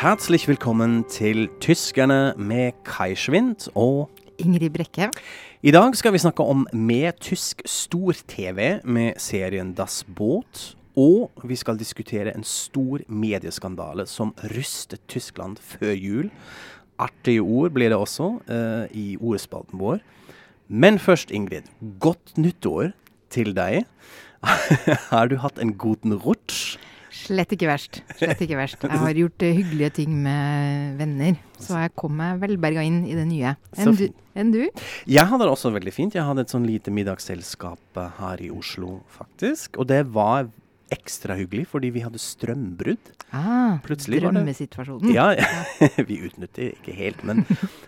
Herzlich willkommen til Tyskerne med Kai Schwind og Ingrid Brekke. I dag skal vi snakke om med tysk stor-TV med serien Das Boot. Og vi skal diskutere en stor medieskandale som rystet Tyskland før jul. Artige ord blir det også uh, i ordspalten vår. Men først, Ingrid. Godt nyttår til deg. Har du hatt en guten rutsch? Slett ikke verst. Slett ikke verst. Jeg har gjort eh, hyggelige ting med venner, så jeg kom meg velberga inn i det nye. Enn du? Enn du? Jeg hadde det også veldig fint. Jeg hadde et sånn lite middagsselskap eh, her i Oslo, faktisk. Og det var ekstra hyggelig, fordi vi hadde strømbrudd. Ah, Plutselig drømmesituasjonen. Ja, vi utnytter ikke helt, men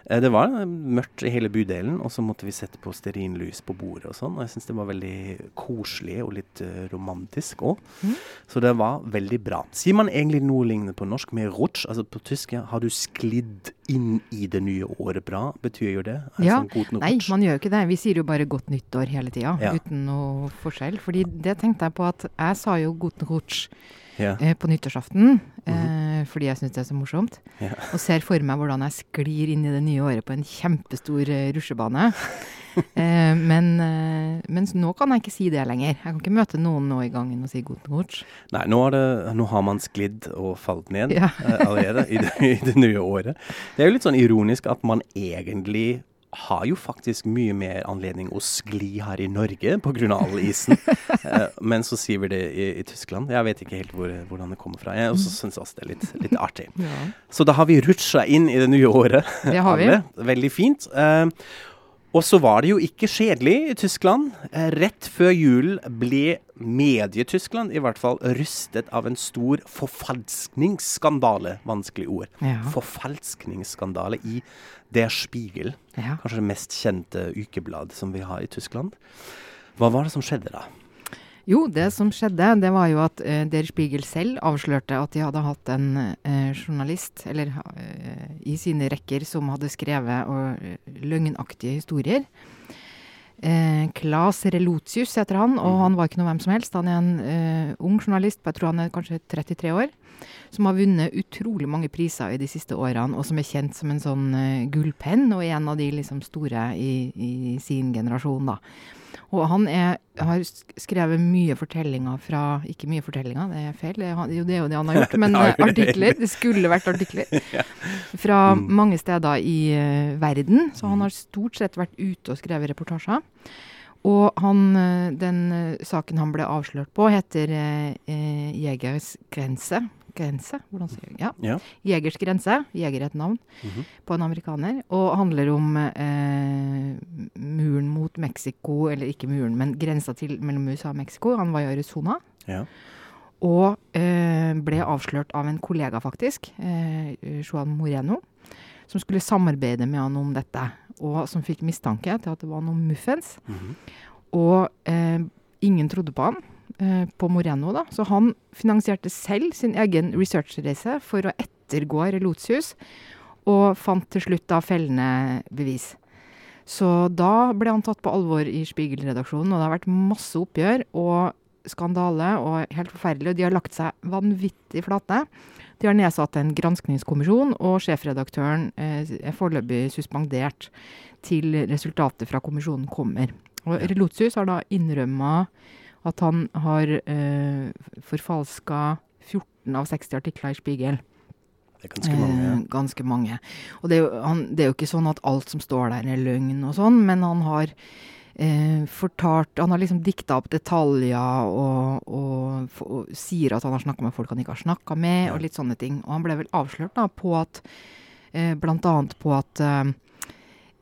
eh, det var mørkt i hele bydelen. Og så måtte vi sette på stearinlys på bordet og sånn. Og jeg syns det var veldig koselig og litt eh, romantisk òg. Mm. Så det var veldig bra. Sier man egentlig noe lignende på norsk med rutsch? Altså på tysk, ja, har du sklidd inn i det nye året bra? Betyr jo det? Altså, Ja, Nei, rutsch. man gjør jo ikke det. Vi sier jo bare 'godt nyttår' hele tida, Ja. uten noe forskjell. Fordi det tenkte jeg på at jeg sa jo 'guten rutsch' Ja. eh, på nyttårsaften, eh, fordi jeg syns det er så morsomt. Ja. Og ser for meg hvordan jeg sklir inn i det nye året på en kjempestor eh, rusjebane. eh, men, eh, mens nå kan jeg ikke si det lenger. Jeg kan ikke møte noen nå i gangen og si 'guten rutsch'. Nei, nå, det, nå har man sklidd og falt ned Ja. eh, allerede i det, i det nye året. Det er jo litt sånn ironisk at man egentlig har jo faktisk mye mer anledning å skli her i Norge pga. all isen. Eh, men så sier vi det i, i Tyskland. Jeg vet ikke helt hvor, hvordan det kommer fra. Jeg også syns også det er litt, litt artig. Ja. Så da har vi rutsja inn i det nye året. Det har vi. Veldig fint. Eh, og så var det jo ikke kjedelig i Tyskland. Eh, rett før julen ble Medie-Tyskland i hvert fall rystet av en stor forfalskningsskandale. Vanskelig ord. Ja. Forfalskningsskandale i Der Spiegel. Ja. Kanskje det mest kjente ukeblad som vi har i Tyskland. Hva var det som skjedde da? Jo, det som skjedde, det var jo at uh, Der Spiegel selv avslørte at de hadde hatt en uh, journalist eller, uh, i sine rekker som hadde skrevet løgnaktige historier. Eh, Claes Relotius heter han, og han var ikke noe hvem som helst. Han er en eh, ung journalist, jeg tror han er kanskje 33 år, som har vunnet utrolig mange priser i de siste årene, og som er kjent som en sånn eh, gullpenn, og er en av de liksom store i, i sin generasjon, da. Og han er, har skrevet mye fortellinger fra Ikke mye fortellinger, det er feil. Det er, jo, det er jo det han har gjort. Men artikler. Det skulle vært artikler. Fra Mm. mange steder i uh, verden. Så han har stort sett vært ute og skrevet reportasjer. Og han, eh, den eh, saken han ble avslørt på, heter eh, Jegers grense. Grense? Hvordan sier jeg Ja. Ja. Jegers grense. Jeger er et navn Mhm. på en amerikaner. Og handler om eh, muren mot Mexico, eller ikke muren, men grensa til mellom USA og Mexico. Han var i Arizona. Ja. Og eh, ble avslørt av en kollega, faktisk, eh, Juan Moreno, som skulle samarbeide med han om dette. Og som fikk mistanke til at det var noe muffens. Mhm. Og eh, ingen trodde på han, eh, på Moreno, da. Så han finansierte selv sin egen researchreise for å ettergå Relotius, og fant til slutt da fellende bevis. Så da ble han tatt på alvor i Spiegel-redaksjonen, og det har vært masse oppgjør og skandale og helt forferdelig. Og de har lagt seg vanvittig flate. De har nedsatt en granskningskommisjon, og sjefredaktøren eh, er foreløpig suspendert til resultatet fra kommisjonen kommer. Og Relotius har da innrømma at han har eh, forfalska 14 av 60 artikler i Spiegel. Det er ganske mange. Eh, ganske mange. Og det er, jo, han, det er jo ikke sånn at alt som står der er løgn og sånn, men han har eh, fortalt Han har liksom dikta opp detaljer og, og, og, og sier at han har snakka med folk han ikke har snakka med, Ja. og litt sånne ting. Og han ble vel avslørt da på at eh, Blant annet på at eh,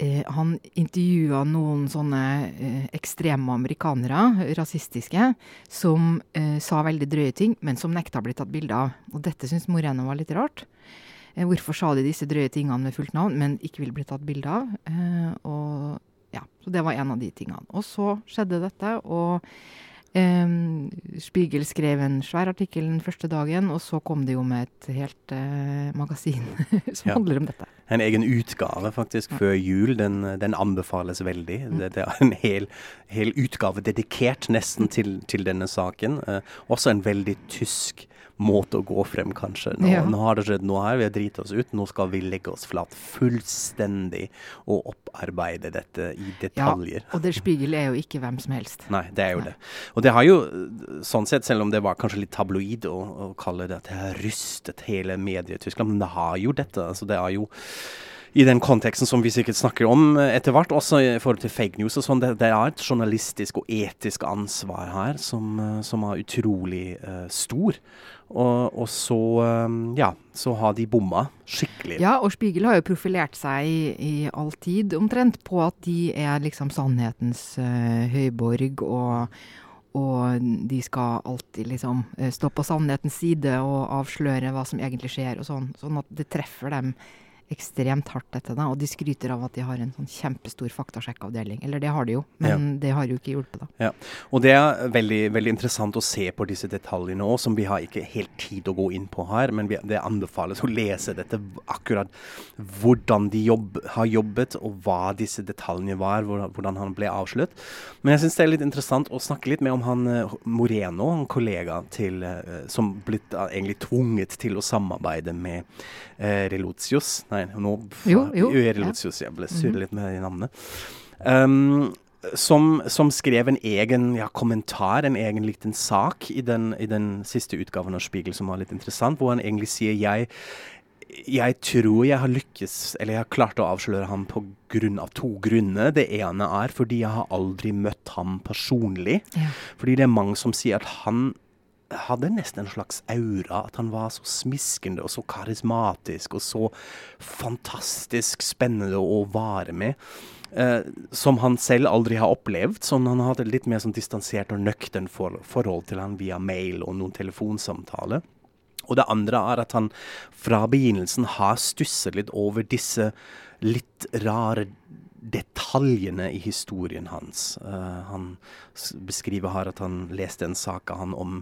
eh, han intervjua noen sånne eh, ekstreme amerikanere, rasistiske, som eh, sa veldig drøye ting, men som nekta å bli tatt bilde av. Og dette syns Moreno var litt rart. Eh, hvorfor sa de disse drøye tingene med fullt navn, men ikke ville bli tatt bilde av? Eh, og ja, så det var en av de tingene. Og så skjedde dette, og eh, Spiegel skrev en svær artikkel den første dagen, og så kom det jo med et helt eh, magasin som Ja. handler om dette. En egen utgave faktisk før jul. Den, den anbefales veldig. Det, det er en hel, hel utgave dedikert nesten til, til denne saken. Eh, også en veldig tysk måte å gå frem, kanskje. Nå, Ja. nå har det skjedd noe her, vi har driti oss ut. Nå skal vi legge oss flat fullstendig og opparbeide dette i detaljer. Ja, Og Der Spiegel er jo ikke hvem som helst. Nei, det er jo Nei. det. Og det har jo, sånn sett, selv om det var kanskje litt tabloid å, å kalle det at det har rystet hele mediet i Tyskland, men det har jo dette. altså Det har jo i den konteksten som vi sikkert snakker om eh, etter hvert, også i forhold til fake news og sånn, det, det er et journalistisk og etisk ansvar her som, eh, som er utrolig uh, stor. Og, og så, um, ja, så har de bomma skikkelig. Ja, og Spiegel har jo profilert seg i, i all tid omtrent på at de er liksom sannhetens uh, høyborg, og, og de skal alltid liksom stå på sannhetens side og avsløre hva som egentlig skjer, og sånn. Sånn at det treffer dem ekstremt hardt, etter deg, Og de skryter av at de har en sånn kjempestor faktasjekkavdeling. Eller det har de jo, men det har jo ikke hjulpet, da. Ja. Og det er veldig, veldig interessant å se på disse detaljene òg, som vi har ikke helt tid å gå inn på her. Men vi, det anbefales å lese dette akkurat hvordan de jobb, har jobbet, og hva disse detaljene var, hvordan, han ble avslørt. Men jeg syns det er litt interessant å snakke litt mer om han eh, Moreno, en kollega til, eh, som blitt eh, egentlig tvunget til å samarbeide med eh, Relotius. Nei, nå Jo, jo, litt ja. Jeg ble Mhm. litt med navnet. Um, som, som skrev en egen ja, kommentar, en egen liten sak, i den, i den siste utgaven av Spiegel som var litt interessant, hvor han egentlig sier jeg, jeg tror jeg har lykkes, eller jeg har klart å avsløre ham på grunn av to grunner. Det ene er fordi jeg har aldri møtt ham personlig. Ja. Fordi det er mange som sier at han hadde nesten en slags aura. At han var så smiskende og så karismatisk og så fantastisk spennende å vare med. Eh, som han selv aldri har opplevd. Sånn han hadde litt mer sånn distansert og nøktern for, forhold til han via mail og noen telefonsamtaler. Og det andre er at han fra begynnelsen har stusset litt over disse litt rare detaljene i historien hans. Uh, han beskriver her at han leste en sak av han om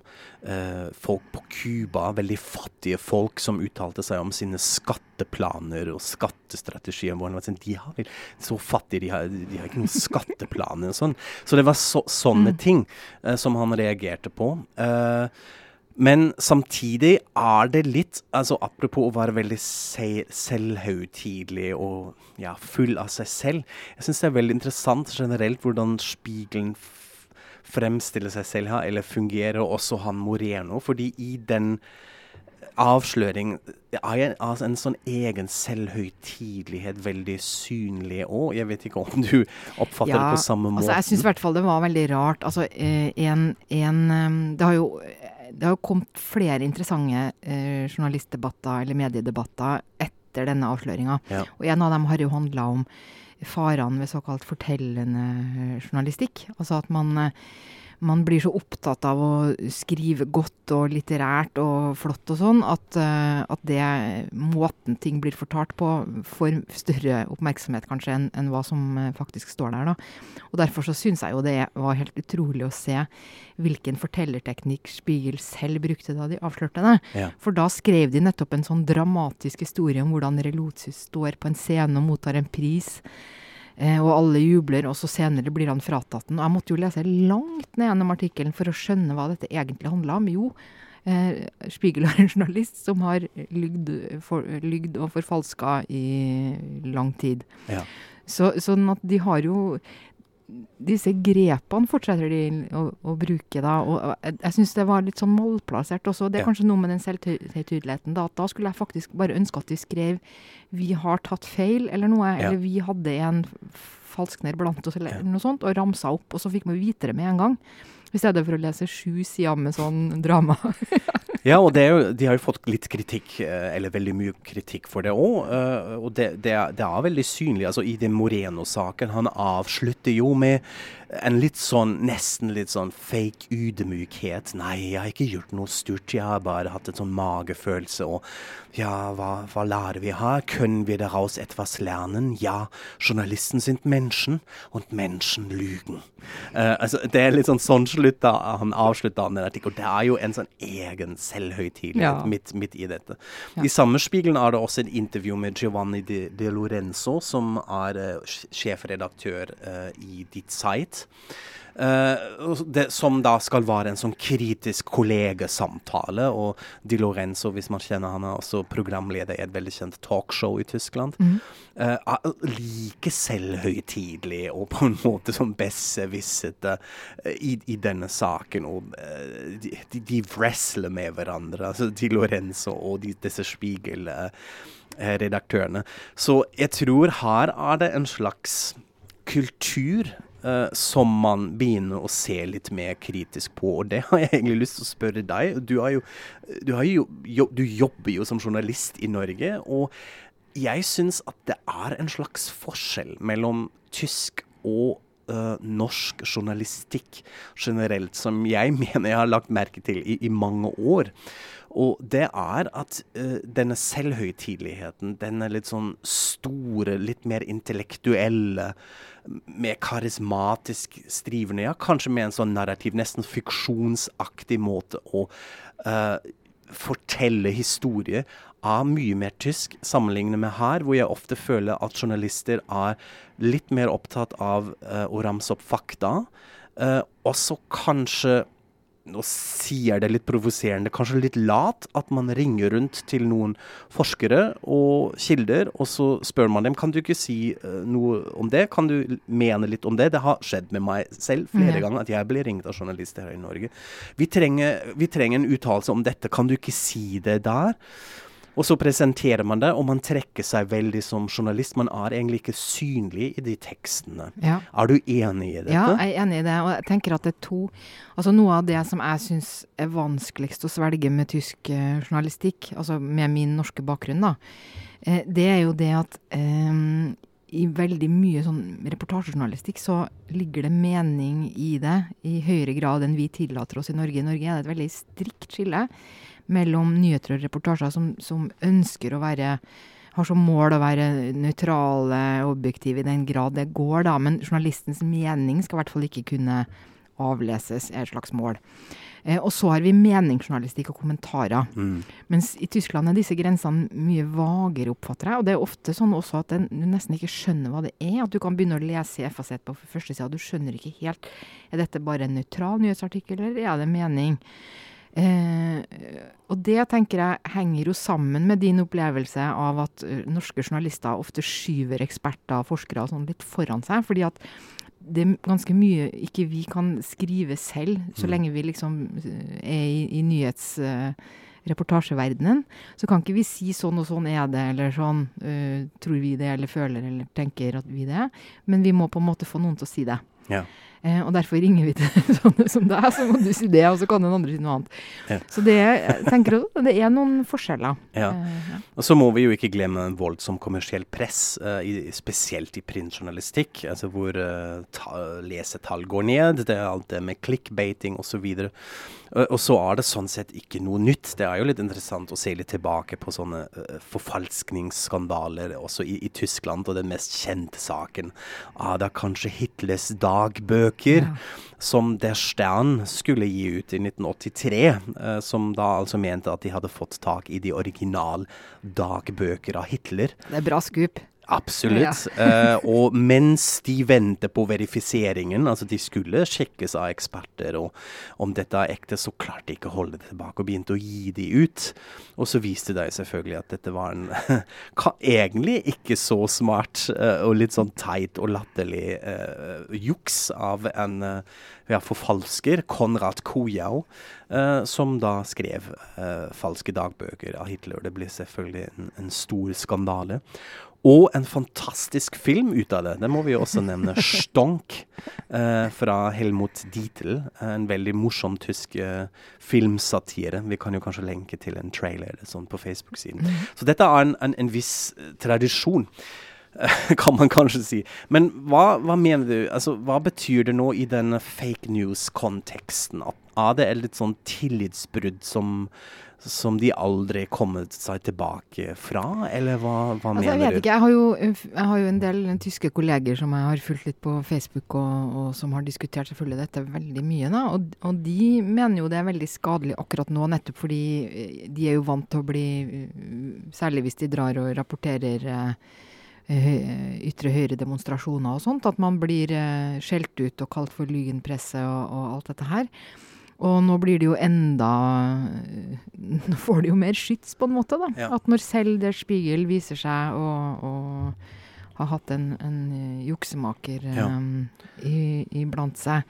uh, folk på Cuba, veldig fattige folk, som uttalte seg om sine skatteplaner og skattestrategier. Hvor han var sånn, de har så fattige, de har, de har ikke noen skatteplaner og sånn. Så det var så, sånne Mm. ting uh, som han reagerte på. Eh, men samtidig er det litt altså Apropos å være veldig se selvhøytidelig og ja, full av seg selv. Jeg syns det er veldig interessant generelt hvordan Spiegelen fremstiller seg selv her, eller fungerer, og også han Moreno. Fordi i den avsløring er en, altså en sånn egen selvhøytidelighet veldig synlig òg. Jeg vet ikke om du oppfatter det på samme måte? Altså, jeg syns i hvert fall det var veldig rart. Altså, eh, en, en eh, Det har jo det har kommet flere interessante eh, journalistdebatter eller mediedebatter etter denne avsløringa. Ja. Og en av dem har jo handla om farene ved såkalt fortellende journalistikk. Altså at man, eh, man blir så opptatt av å skrive godt og litterært og flott og sånn, at, eh, at det måten ting blir fortalt på, får større oppmerksomhet kanskje enn en hva som eh, faktisk står der. da. Og Derfor så syns jeg jo det var helt utrolig å se hvilken fortellerteknikk Spiegel selv brukte da de avslørte det. Ja. For da skrev de nettopp en sånn dramatisk historie om hvordan Relotius står på en scene og mottar en pris. Eh, og alle jubler, og så senere blir han fratatt den. Og jeg måtte jo lese langt ned gjennom artikkelen for å skjønne hva dette egentlig handla om. Jo, eh, Spiegel er en journalist som har lygd, for, lygd og forfalska i lang tid. Ja. Så, sånn at de har jo disse grepene fortsetter de å, å bruke, da. Og jeg, syns det var litt sånn målplassert også. Det er Ja. kanskje noe med den selvtydeligheten. Da, at da skulle jeg faktisk bare ønske at de skrev 'vi har tatt feil', eller noe. Ja. Eller 'vi hadde en falskner blant oss', eller Ja. noe sånt. Og ramsa opp, og så fikk man vite det med en gang. I stedet for å lese sju sider med sånn drama. Ja, og jo, de har jo fått litt kritikk, eh, eller veldig mye kritikk for det òg. Og det, det, er, det er veldig synlig. altså I den Moreno-saken, han avslutter jo med en litt sånn, nesten litt sånn fake ydmykhet. Nei, jeg har ikke gjort noe stort, jeg har bare hatt en sånn magefølelse. Og ja, hva, hva lærer vi her? Können wir daraus etwas lernen? Ja, journalisten sind Menschen, und Menschen lügen. Uh, altså, det er litt sånn sånn slutt da han avslutter den artikkelen. Det er jo en sånn egen selvhøytidelighet Ja. midt, midt i dette. Ja. I samme Spiegelen er det også et intervju med Giovanni De, De Lorenzo, som er uh, sjefredaktør uh, i Ditt Site. Og det, som da skal være en sånn kritisk kollegesamtale. Og Di Lorenzo, hvis man kjenner han, er også programleder i et veldig kjent talkshow i Tyskland. Mm. er like selvhøytidelig og på en måte som besserwissete uh, i, i denne saken. Og de, de, de wrestler med hverandre, altså Di Lorenzo og de, disse Spiegel-redaktørene. Så jeg tror her er det en slags kultur eh, som man begynner å se litt mer kritisk på. Og det har jeg egentlig lyst til å spørre deg. Du, jo, du, jo, jo, du jobber jo som journalist i Norge. og jeg syns at det er en slags forskjell mellom tysk og uh, norsk journalistikk generelt, som jeg mener jeg har lagt merke til i, i mange år. Og det er at uh, denne selvhøytideligheten, denne litt sånn store, litt mer intellektuelle, mer karismatisk strivende, ja, kanskje med en sånn narrativ, nesten fiksjonsaktig måte å uh, fortelle historie er mye mer tysk sammenlignet med her, hvor jeg ofte føler at journalister er litt mer opptatt av uh, å ramse opp fakta. Uh, også kanskje nå sier det litt provoserende, kanskje litt lat, at man ringer rundt til noen forskere og kilder, og så spør man dem kan du ikke si eh, noe om det, kan du mene litt om det? Det har skjedd med meg selv flere Ja. ganger at jeg blir ringt av journalister her i Norge. Vi trenger, vi trenger en uttalelse om dette, kan du ikke si det der? Og så presenterer man det, og man trekker seg veldig som journalist. Man er egentlig ikke synlig i de tekstene. Ja. Er du enig i dette? Ja, jeg er enig i det. Og jeg tenker at det er to Altså Noe av det som jeg syns er vanskeligst å svelge med tysk eh, journalistikk, altså med min norske bakgrunn, da, eh, det er jo det at eh, i veldig mye sånn reportasjejournalistikk så ligger det mening i det i høyere grad enn vi tillater oss i Norge. I Norge er det et veldig strikt skille mellom nyheter og reportasjer som, som ønsker å være har som mål å være nøytrale og objektive i den grad det går, da. Men journalistens mening skal i hvert fall ikke kunne avleses, er et slags mål. Eh, og så har vi meningsjournalistikk og kommentarer. Mm. Mens i Tyskland er disse grensene mye vagere, oppfatter jeg. Og det er ofte sånn også at den, du nesten ikke skjønner hva det er. At du kan begynne å lese i FAZ på første sida, du skjønner ikke helt Er dette bare en nøytral nyhetsartikkel, eller er det mening? Eh, og det tenker jeg henger jo sammen med din opplevelse av at eh, norske journalister ofte skyver eksperter og forskere og sånn litt foran seg. fordi at det er ganske mye ikke vi kan skrive selv, så Mm. lenge vi liksom eh, er i, i nyhetsreportasjeverdenen. Uh, så kan ikke vi si sånn og sånn er det, eller sånn uh, tror vi det, eller føler eller tenker at vi det. Men vi må på en måte få noen til å si det. Ja. Eh, og derfor ringer vi til sånne som deg, så må du si det, og så kan den andre si noe annet. Ja. Så det, tenker at det er noen forskjeller. Ja. Eh, ja. Og så må vi jo ikke glemme en voldsom kommersiell press, eh, i, spesielt i printjournalistikk, altså hvor eh, ta, lesetall går ned. Det er alt det med clickbaiting osv. Uh, og så er det sånn sett ikke noe nytt. Det er jo litt interessant å se litt tilbake på sånne eh, forfalskningsskandaler også i, i Tyskland. Og den mest kjente saken det er kanskje Hitlers dagbøker Ja. som Der Stern skulle gi ut i 1983, eh, som da altså mente at de hadde fått tak i de original dagbøker av Hitler. Det er bra skup. Absolutt. Eh, og mens de venter på verifiseringen, altså de skulle sjekkes av eksperter, og om dette er ekte, så klarte de ikke å holde det tilbake og begynte å gi de ut. Og så viste det seg selvfølgelig at dette var en egentlig ikke så smart uh, og litt sånn teit og latterlig uh, juks av en ja, forfalsker, Konrad Kojau, som da skrev falske dagbøker av Hitler. Det ble selvfølgelig en, en stor skandale. Og en fantastisk film ut av det. Det må vi også nevne. 'Stonk' eh, fra Helmut Dietl. En veldig morsom tysk eh, filmsatire. Vi kan jo kanskje lenke til en trailer eller sånn på Facebook-siden. Så dette er en, en, en viss eh, tradisjon. eh, Kan man kanskje si. Men hva, hva mener du? Altså, hva betyr det nå i denne fake news-konteksten at, er det et litt sånn tillitsbrudd som som de aldri kommet seg tilbake fra, eller hva, hva altså, mener jeg vet du? Ikke. Jeg har, jo, jeg har jo en del tyske kolleger som jeg har fulgt litt på Facebook, og, og som har diskutert selvfølgelig dette veldig mye. Da. Og, og, de mener jo det er veldig skadelig akkurat nå, nettopp fordi eh, de er jo vant til å bli eh, Særlig hvis de drar og rapporterer eh, ytre høyre-demonstrasjoner og sånt, at man blir skjelt ut og kalt for lygenpresse og, og alt dette her. Og nå blir det jo enda Nå får de jo mer skyts, på en måte. da. Ja. At når selv Der Spiegel viser seg å, å ha hatt en, en juksemaker ja. um, iblant seg.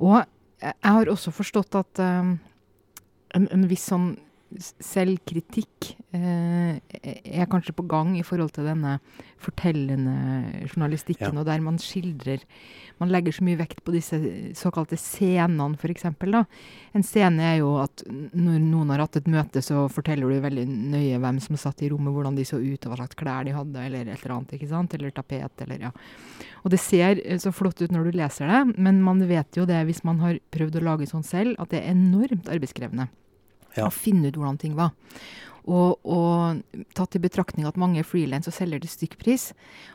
Og jeg har også forstått at um, en, en, viss sånn selvkritikk eh, er kanskje på gang i forhold til denne fortellende journalistikken, ja. og der man skildrer Man legger så mye vekt på disse såkalte scenene, f.eks. En scene er jo at når noen har hatt et møte, så forteller du veldig nøye hvem som satt i rommet, hvordan de så ut, og hva slags klær de hadde, eller et eller annet. ikke sant? Eller tapet, eller ja. Og det ser så flott ut når du leser det, men man vet jo det hvis man har prøvd å lage sånn selv, at det er enormt arbeidskrevende ja. og finne ut hvordan ting var. Og, og tatt i betraktning at mange er frilans og selger til stykkpris,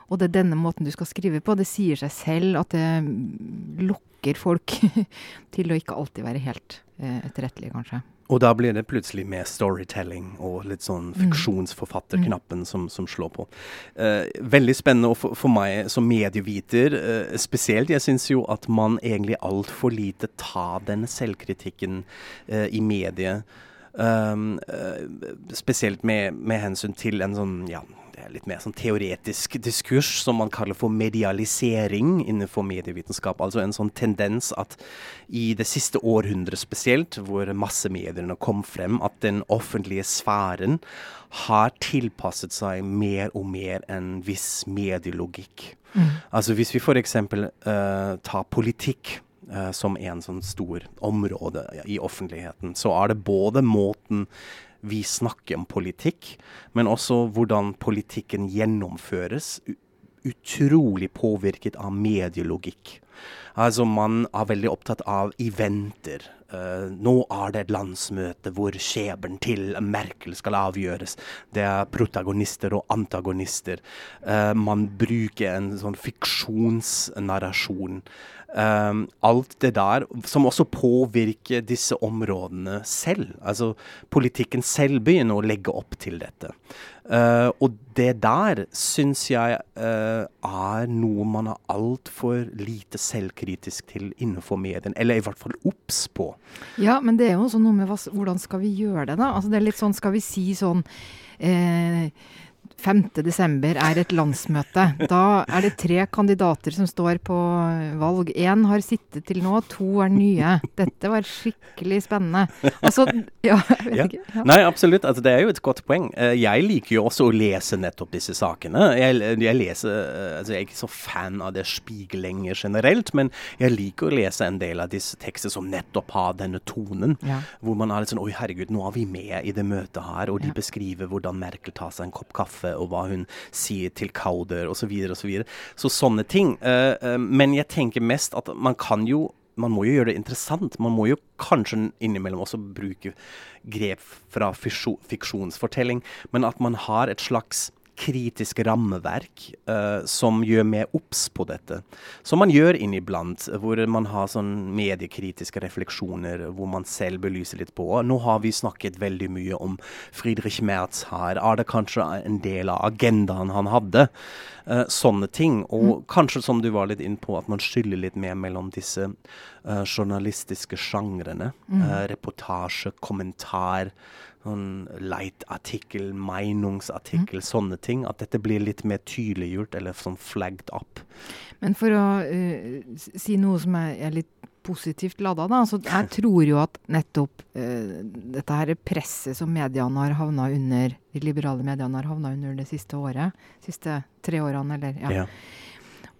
og det er denne måten du skal skrive på, det sier seg selv at det lokker folk til å ikke alltid være helt eh, etterrettelige, kanskje. Og da blir det plutselig mer storytelling og litt sånn mm. fiksjonsforfatterknappen som, som, slår på. Eh, veldig spennende for, for, meg som medieviter eh, spesielt. Jeg syns jo at man egentlig altfor lite tar denne selvkritikken uh, i mediet. Um, spesielt med, med, hensyn til en sånn ja, litt mer sånn teoretisk diskurs som man kaller for medialisering innenfor medievitenskap. Altså en sånn tendens at i det siste århundret spesielt, hvor massemediene kom frem, at den offentlige sfæren har tilpasset seg mer og mer en viss medielogikk. Mm. Altså hvis vi f.eks. Uh, tar politikk uh, som en sånn stor område i offentligheten, så er det både måten vi snakker om politikk, men også hvordan politikken gjennomføres. Utrolig påvirket av medielogikk. Altså Man er veldig opptatt av eventer. Uh, nå er det et landsmøte hvor skjebnen til Merkel skal avgjøres. Det er protagonister og antagonister. Uh, man bruker en sånn fiksjonsnarrasjon. Um, alt det der som også påvirker disse områdene selv. Altså politikken selv begynner å legge opp til dette. Uh, og det der syns jeg uh, er noe man er altfor lite selvkritisk til innenfor medien, eller i hvert fall obs på. Ja, men det er jo også noe med hva, hvordan skal vi gjøre det, da? Altså det er litt sånn, skal vi si sånn eh, 5.12. er et landsmøte. Da er det tre kandidater som står på valg. Én har sittet til nå, to er nye. Dette var skikkelig spennende. Altså, ja, jeg vet ja. ikke. Ja. Nei, absolutt. Altså, det er jo et godt poeng. Eh, jeg liker jo også å lese nettopp disse sakene. Jeg, jeg leser, eh, altså, jeg er ikke så fan av det Spiegel lenger generelt, men jeg liker å lese en del av disse tekster som nettopp har denne tonen. Ja. Hvor man er litt sånn Oi, herregud, nå er vi med i det møtet her, og de beskriver hvordan Merkel tar seg en kopp kaffe og hva hun sier til Kauder osv. Så, videre, og så, så sånne ting. Uh, uh, men jeg tenker mest at man kan jo man må jo gjøre det interessant. Man må jo kanskje innimellom også bruke grep fra fiksjonsfortelling, men at man har et slags kritisk rammeverk uh, som gjør mer obs på dette. Som man gjør inniblant, hvor man har sånn mediekritiske refleksjoner, hvor man selv belyser litt på. Nå har vi snakket veldig mye om Friedrich Merz her. Er det kanskje en del av agendaen han hadde? Uh, sånne ting. Og mm. kanskje, som du var litt inn på, at man skylder litt mer mellom disse uh, journalistiske sjangrene. Mm. reportasje, kommentar sånn light-artikkel, meiningsartikkel, mm. sånne ting. At dette blir litt mer tydeliggjort, eller sånn flagged up. Men for å uh, si noe som er, er litt positivt lada, da. Så jeg tror jo at nettopp uh, dette her presset som mediene har havna under, de liberale mediene har havna under det siste året, siste tre årene, eller ja. ja.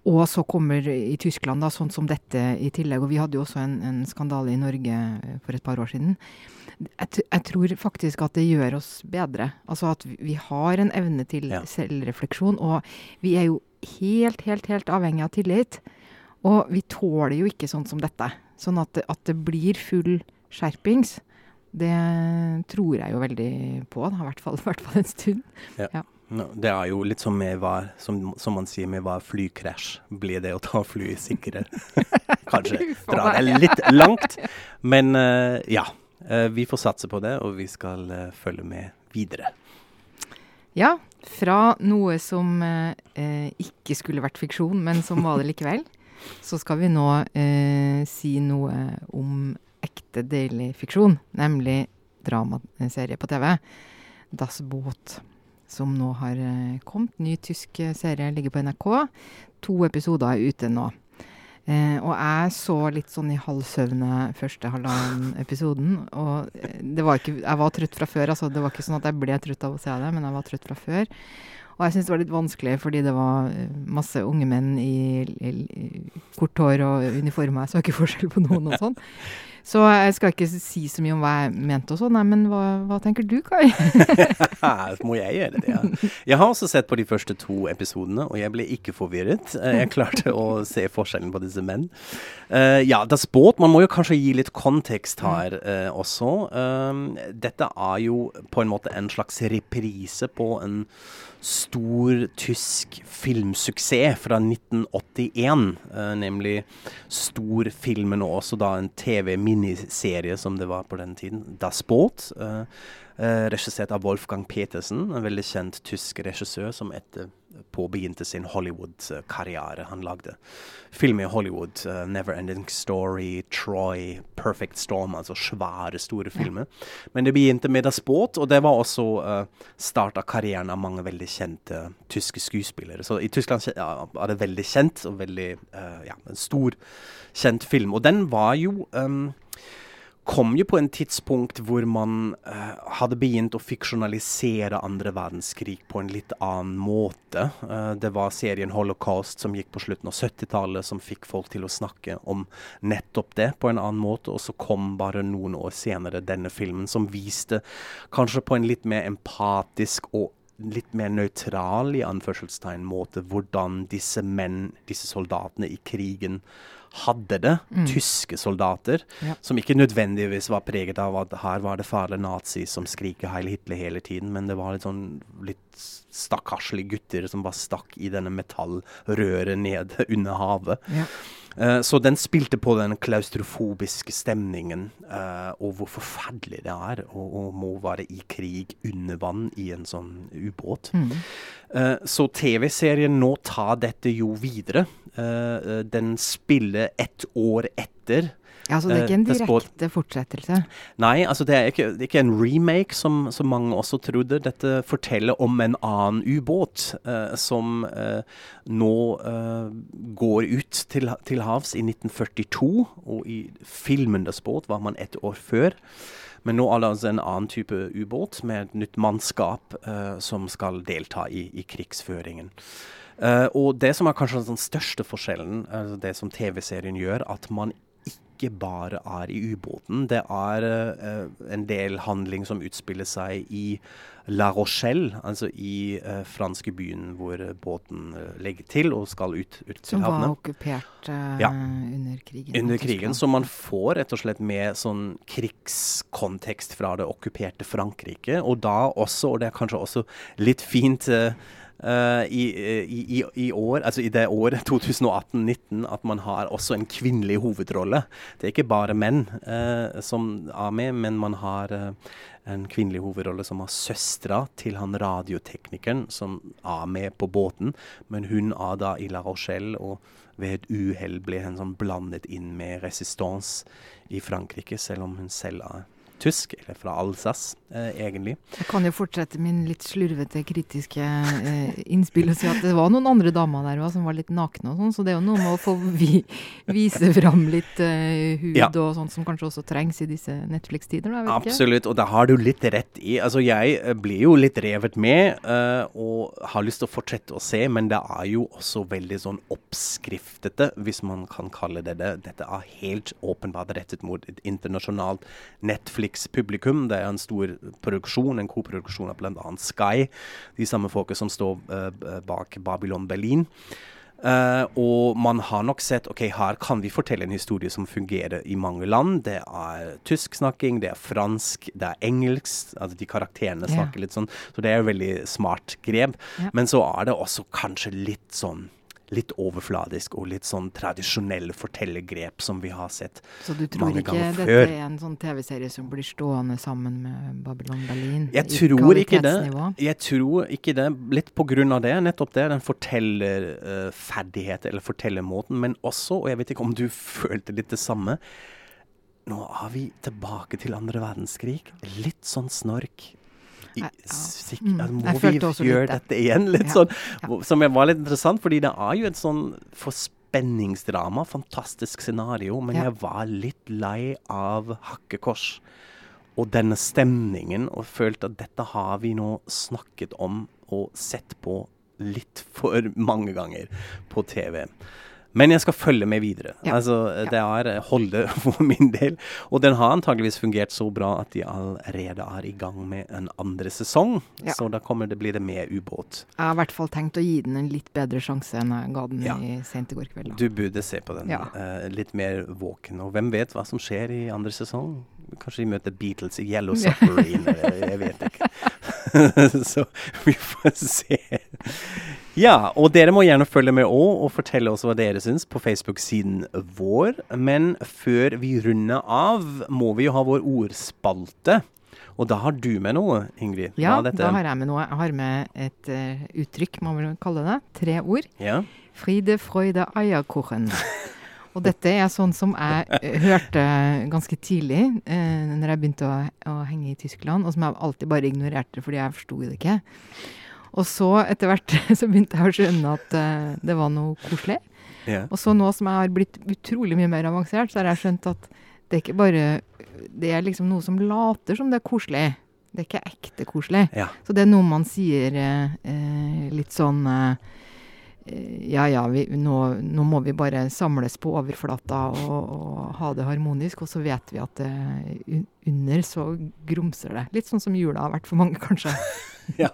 Og så kommer i Tyskland da, sånn som dette i tillegg. Og vi hadde jo også en, en skandale i Norge for et par år siden jeg, jeg, tror faktisk at det gjør oss bedre. Altså at vi har en evne til ja. selvrefleksjon. Og vi er jo helt, helt, helt avhengig av tillit. Og vi tåler jo ikke sånn som dette. Sånn at at det blir full skjerpings. Det tror jeg jo veldig på, det i hvert fall, vært hvert en stund. Ja. ja. No, det er jo litt som med hva, som, som, man sier med hva flykrasj. Blir det å ta flyet sikre? Kanskje dra det litt langt. Men uh, ja, vi får satse på det, og vi skal uh, følge med videre. Ja, fra noe som ikke skulle vært fiksjon, men som var det likevel, så skal vi nå si noe om ekte deilig fiksjon, nemlig dramaserie på TV. Das Boot som nå har eh, kommet. Ny tysk eh, serie ligger på NRK. To episoder er ute nå. Eh, og jeg så litt sånn i halv søvne første halvannen episoden. Og eh, det var ikke, jeg var trøtt fra før. altså Det var ikke sånn at jeg ble trøtt av å se det, men jeg var trøtt fra før. Og jeg syntes det var litt vanskelig fordi det var masse unge menn i, i, i kort hår og uniformer. Jeg så ikke forskjell på noen og sånn. Så jeg skal ikke si så mye om hva jeg mente og sånn, men hva, hva, tenker du, Kai? Må jeg gjøre det, ja. Jeg har også sett på de første to episodene, og jeg ble ikke forvirret. Eh, jeg klarte å se forskjellen på disse menn. Uh, ja, det er sport. man må jo kanskje gi litt kontekst her uh, også. Um, dette er jo på en måte en slags reprise på en stor tysk filmsuksess fra 1981. Uh, nemlig storfilmen og også da en TV-miniserie som det var på den tiden. Das Boot. Uh, uh, regissert av Wolfgang Petersen, en veldig kjent tysk regissør som etter påbegynte sin Hollywood-karriere. Han lagde filmer i Hollywood. Uh, 'Never Ending Story', 'Troy', 'Perfect Storm', altså svære, store filmer. Men det begynte med Das Boot, og det var også start av karrieren av mange veldig kjente tyske skuespillere. Så i Tyskland ja, er det veldig kjent, og veldig ja, en stor, kjent film. Og den var jo um, kom jo på en tidspunkt hvor man uh, hadde begynt å fiksjonalisere andre verdenskrig på en litt annen måte. Uh, det var serien Holocaust som gikk på slutten av 70-tallet, som fikk folk til å snakke om nettopp det på en annen måte. Og så kom bare noen år senere denne filmen, som viste kanskje på en litt mer empatisk og litt mer nøytral i anførselstegn måte hvordan disse menn, disse soldatene i krigen, hadde det. Mm. Tyske soldater. Ja. Som ikke nødvendigvis var preget av at her var det farlige nazi som skriker Heil Hitler hele tiden, men det var litt sånn litt stakkarslige gutter som bare stakk i denne metallrøret ned under havet. Ja. Uh, så den spilte på den klaustrofobiske stemningen, uh, og hvor forferdelig det er å, å, må være i krig under vann i en sånn ubåt. Mm. Uh, så TV-serien nå tar dette jo videre. Den spiller ett år etter ja, Så det er ikke en eh, direkte fortsettelse? Nei, altså det er ikke, det er ikke en remake, som, som, mange også trodde. Dette forteller om en annen ubåt uh, som uh, nå uh, går ut til, til, havs i 1942. Og i filmen båt var man ett år før. Men nå er det altså en annen type ubåt med et nytt mannskap som skal delta i, i krigsføringen. Uh, og det som er kanskje den største forskjellen, altså det som TV-serien gjør, at man ikke bare er i ubåten. Det er uh, en del handling som utspiller seg i La Rochelle, altså i uh, franske byen hvor båten legger til og skal ut, ut til havna. Som var okkupert ja. under krigen? Under krigen, Så man får rett og slett med sånn krigskontekst fra det okkuperte Frankrike. Og da også, og det er kanskje også litt fint Uh, i, i, i, år, altså i det året 2018-19 at man har også en kvinnelig hovedrolle. Det er ikke bare menn uh, som er med, men man har uh, en kvinnelig hovedrolle som har søstera til han radioteknikeren som er med på båten. Men hun er da i La Rochelle, og ved et uhell ble hun sånn blandet inn med resistance i Frankrike, selv om hun selv er tysk, eller fra Alsace, eh, egentlig. Jeg kan jo fortsette min litt slurvete, kritiske eh, innspill og si at det var noen andre damer der også, som var litt nakne og sånn, så det er jo noe med å få vi, vise fram litt eh, hud ja. og sånt som kanskje også trengs i disse Netflix-tider, Absolutt, og det har du litt rett i. Altså, jeg eh, blir jo litt revet med uh, og har lyst til å fortsette å se, men det er jo også veldig sånn oppskriftete, hvis man kan kalle det det. Dette er helt åpenbart rettet mot et internasjonalt Netflix Netflix-publikum. Det er en stor produksjon, en koproduksjon av bl.a. Sky, de samme folka som står uh, bak Babylon Berlin. Uh, og man har nok sett ok, her kan vi fortelle en historie som fungerer i mange land. Det er tysksnakking, det er fransk, det er engelsk. altså De karakterene snakker yeah. litt sånn. Så det er jo veldig smart grep. Yeah. Men så er det også kanskje litt sånn litt overfladisk og litt sånn tradisjonelle fortellergrep som vi har sett mange ganger før. Så du tror ikke dette er en sånn TV-serie som blir stående sammen med Babylon Berlin? Jeg tror ikke det. Jeg tror ikke det. Litt på grunn av det. Nettopp det. Den fortellerferdighet, uh, eller fortellermåten. Men også, og jeg vet ikke om du følte litt det samme Nå er vi tilbake til andre verdenskrig. Litt sånn snork Sik mm. altså, må vi gjøre dette igjen? Litt sånn, Som var litt interessant, fordi det er jo et sånn forspenningsdrama, fantastisk scenario, men jeg var litt lei av hakkekors. Og denne stemningen, og følte at dette har vi nå snakket om og sett på litt for mange ganger på TV. Men jeg skal følge med videre. Ja. Altså, det er eh, holde for min del. Og den har antageligvis fungert så bra at de allerede er i gang med en andre sesong. Ja. Så da kommer det blir det mer ubåt. Jeg har i hvert fall tenkt å gi den en litt bedre sjanse enn jeg ga den ja. i sent i går kveld. Da. Du burde se på den. Uh, litt mer våken. Og hvem vet hva som skjer i andre sesong? Kanskje de møter Beatles i Yellow Submarine, jeg vet ikke. så vi får se. Ja, og dere må gjerne følge med òg og fortelle oss hva dere syns på Facebook-siden vår. Men før vi runder av, må vi jo ha vår ordspalte. Og da har du med noe, Ingrid? Ja, da har jeg med noe. Jeg har med et uh, uttrykk, må vi kalle det. Tre ord. Ja. Friede, freude, eierkuchen. Og dette er sånn som jeg uh, hørte ganske tidlig uh, når jeg begynte å, å, henge i Tyskland, og som jeg alltid bare ignorerte fordi jeg forsto det ikke. Og så etter hvert så begynte jeg å skjønne at uh, det var noe koselig. Yeah. Og så nå som jeg har blitt utrolig mye mer avansert, så har jeg skjønt at det er ikke bare Det er liksom noe som later som det er koselig. Det er ikke ekte koselig. Ja. Så det er noe man sier uh, litt sånn uh, ja ja, vi, nå, nå, må vi bare samles på overflata og, og, ha det harmonisk. Og så vet vi at uh, under så grumser det. Litt sånn som jula har vært for mange, kanskje. ja,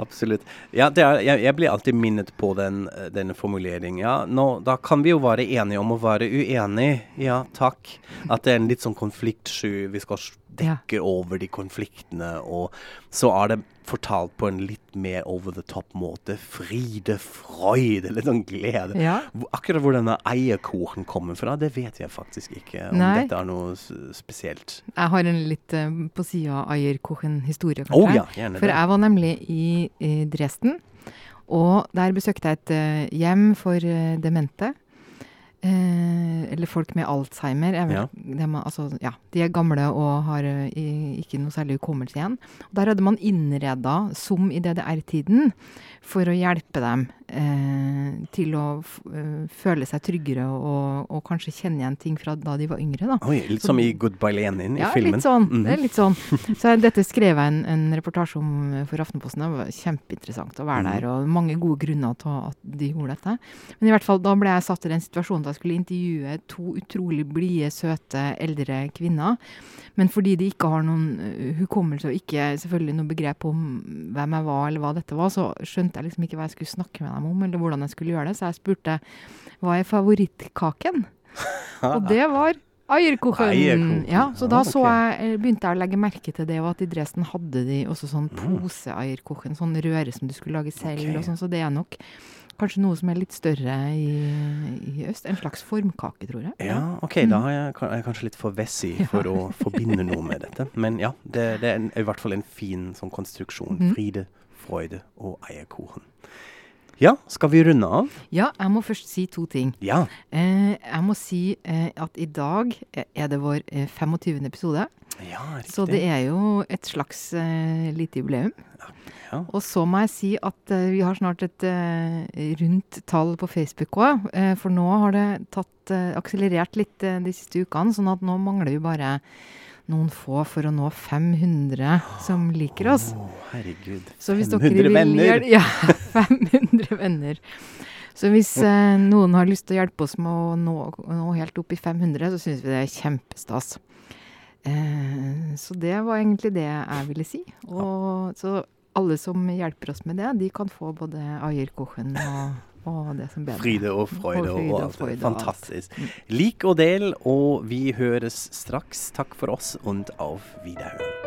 absolutt. Ja, er, jeg, jeg, blir alltid minnet på den, denne formuleringen. Ja, da kan vi jo være enige om å være uenige. Ja, takk. At det er en litt sånn konfliktsky. Vi skal dekke over de konfliktene. Og så er det fortalt på en litt mer over the top-måte. Fride, freud, litt sånn glede. Ja. Akkurat hvor denne eierkoren kommer fra, det vet jeg faktisk ikke. Om Nei. dette er noe spesielt. Jeg har en litt uh, på sida av eierkoren-historie, kanskje. Oh, ja, gjerne For jeg var nemlig i, i Dresden. Og der besøkte jeg et uh, hjem for uh, demente. Eh, eller folk med Alzheimer. Vel, ja. De, altså, ja, de er gamle og har i, ikke noe særlig hukommelse igjen. Og der hadde man innreda, som i DDR-tiden, for å hjelpe dem eh, til å uh, føle seg tryggere og, og, kanskje kjenne igjen ting fra da de var yngre. Da. Oi, litt så, som i 'Goodbye Lenin' i ja, filmen? Litt sånn, mm det er litt sånn. Så dette skrev jeg en, en reportasje om for Aftenposten. Det var kjempeinteressant å være mm der, og mange gode grunner til at de gjorde dette. Men i hvert fall, da ble jeg satt i den situasjonen da jeg skulle intervjue to utrolig blide, søte, eldre kvinner. Men fordi de ikke har noen hukommelse og ikke selvfølgelig noe begrep om hvem jeg var eller hva dette var, så skjønte jeg liksom ikke hva jeg skulle snakke med dem om. eller hvordan jeg skulle gjøre det, så jeg spurte hva er favorittkaken? og det var Eierkuchen. Ja, så da så jeg, eh, begynte jeg å legge merke til det, og at i Dresden hadde de også sånn mm. pose-eierkuchen, sånn røre som du skulle lage selv, okay. og sånn, så det er nok kanskje noe som er litt større i, i, øst. En slags formkake, tror jeg. Ja, OK. Mm. Da er jeg, er jeg, kanskje litt for vessig for ja. å forbinde noe med dette. Men ja, det, det er en, i hvert fall en fin sånn konstruksjon. Mm. Fride, freude og eierkuchen. Ja, skal vi runde av? Ja, jeg må først si to ting. Ja. Eh, jeg må si eh, at i dag er det vår eh, 25. episode. Ja, riktig. Så det er jo et slags eh, lite jubileum. Ja. Og så må jeg si at eh, vi har snart et eh, rundt tall på Facebook òg. for nå har det tatt, akselerert litt de siste ukene, sånn at nå mangler vi bare noen få for å nå 500 som liker oss. Oh, herregud. 500 venner! Ja, 500 venner. Så hvis eh, noen har lyst til å hjelpe oss med å nå, nå helt opp i 500, så syns vi det er kjempestas. Eh, så det var egentlig det jeg ville si. Og så alle som hjelper oss med det, de kan få både eierkochen og Og det som bedre. Friede og freude og, fride og alt freude og alt. Fantastisk. Lik og del, og vi høres straks. Takk for oss, und auf Wiederhören.